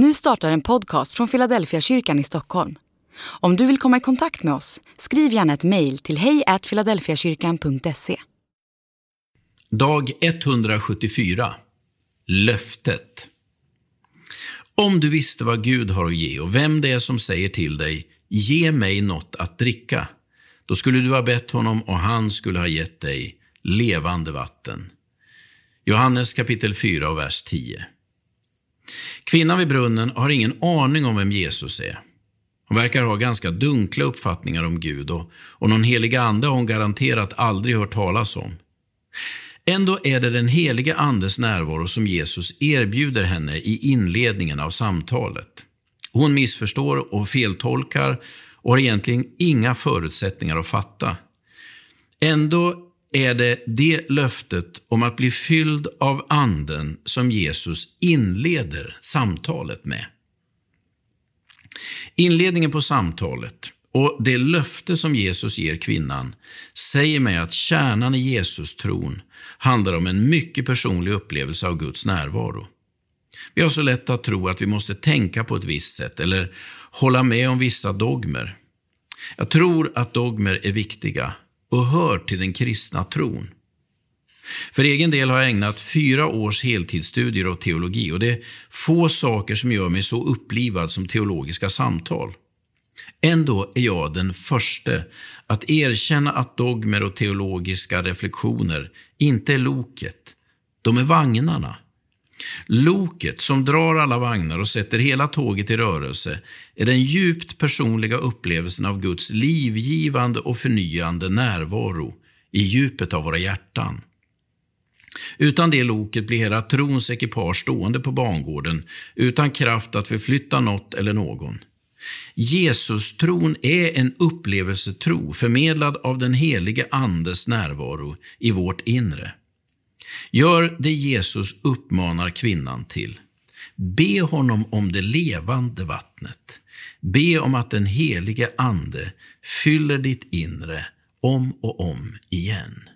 Nu startar en podcast från Philadelphia kyrkan i Stockholm. Om du vill komma i kontakt med oss, skriv gärna ett mejl till hejfiladelfiakyrkan.se. Dag 174. Löftet. Om du visste vad Gud har att ge och vem det är som säger till dig, ge mig något att dricka, då skulle du ha bett honom och han skulle ha gett dig levande vatten. Johannes kapitel 4 och vers 10. Kvinnan vid brunnen har ingen aning om vem Jesus är. Hon verkar ha ganska dunkla uppfattningar om Gud och, och någon helig ande har hon garanterat aldrig hört talas om. Ändå är det den helige Andes närvaro som Jesus erbjuder henne i inledningen av samtalet. Hon missförstår och feltolkar och har egentligen inga förutsättningar att fatta. Ändå är det det löftet om att bli fylld av Anden som Jesus inleder samtalet med. Inledningen på samtalet och det löfte som Jesus ger kvinnan säger mig att kärnan i Jesus-tron handlar om en mycket personlig upplevelse av Guds närvaro. Vi har så lätt att tro att vi måste tänka på ett visst sätt eller hålla med om vissa dogmer. Jag tror att dogmer är viktiga och hör till den kristna tron. För egen del har jag ägnat fyra års heltidsstudier åt teologi och det är få saker som gör mig så upplivad som teologiska samtal. Ändå är jag den första att erkänna att dogmer och teologiska reflektioner inte är loket, de är vagnarna. Loket som drar alla vagnar och sätter hela tåget i rörelse är den djupt personliga upplevelsen av Guds livgivande och förnyande närvaro i djupet av våra hjärtan. Utan det loket blir hela trons ekipage stående på bangården utan kraft att förflytta något eller någon. Jesus-tron är en upplevelsetro förmedlad av den helige Andes närvaro i vårt inre. Gör det Jesus uppmanar kvinnan till. Be honom om det levande vattnet. Be om att den helige Ande fyller ditt inre om och om igen.